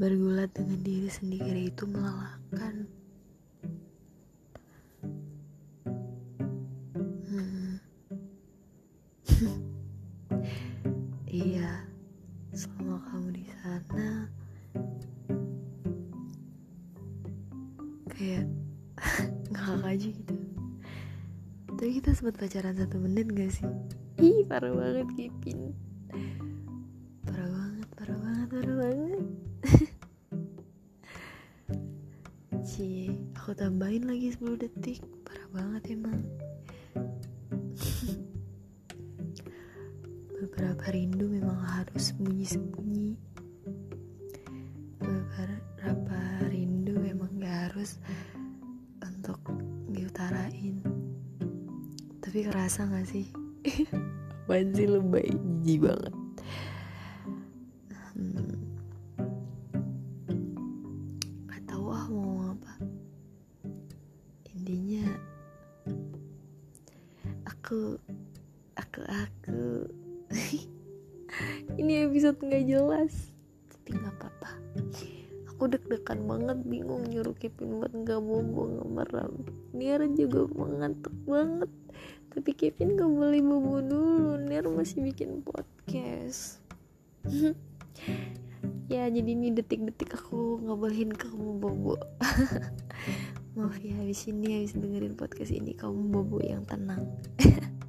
Bergulat dengan diri sendiri itu melelahkan. Hmm. iya, selama kamu di sana, kayak ngakak aja gitu. Tapi kita sempat pacaran satu menit gak sih? Ih, parah banget Kipin. Cie, aku tambahin lagi 10 detik. Parah banget emang. Beberapa rindu memang harus sembunyi-sembunyi. Beberapa rindu memang gak harus untuk diutarain. Tapi kerasa gak sih? Apaan sih lebay, jijik banget. Intinya aku aku aku. Ini episode nggak jelas. Tapi nggak apa-apa. Aku deg-degan banget bingung nyuruh Kevin buat nggak bobo ngemeram Niar juga mengantuk banget. Tapi Kevin gak boleh bobo dulu. Niar masih bikin podcast. Ya jadi ini detik-detik aku nggak kamu bobo maaf ya habis ini habis dengerin podcast ini kamu bobo yang tenang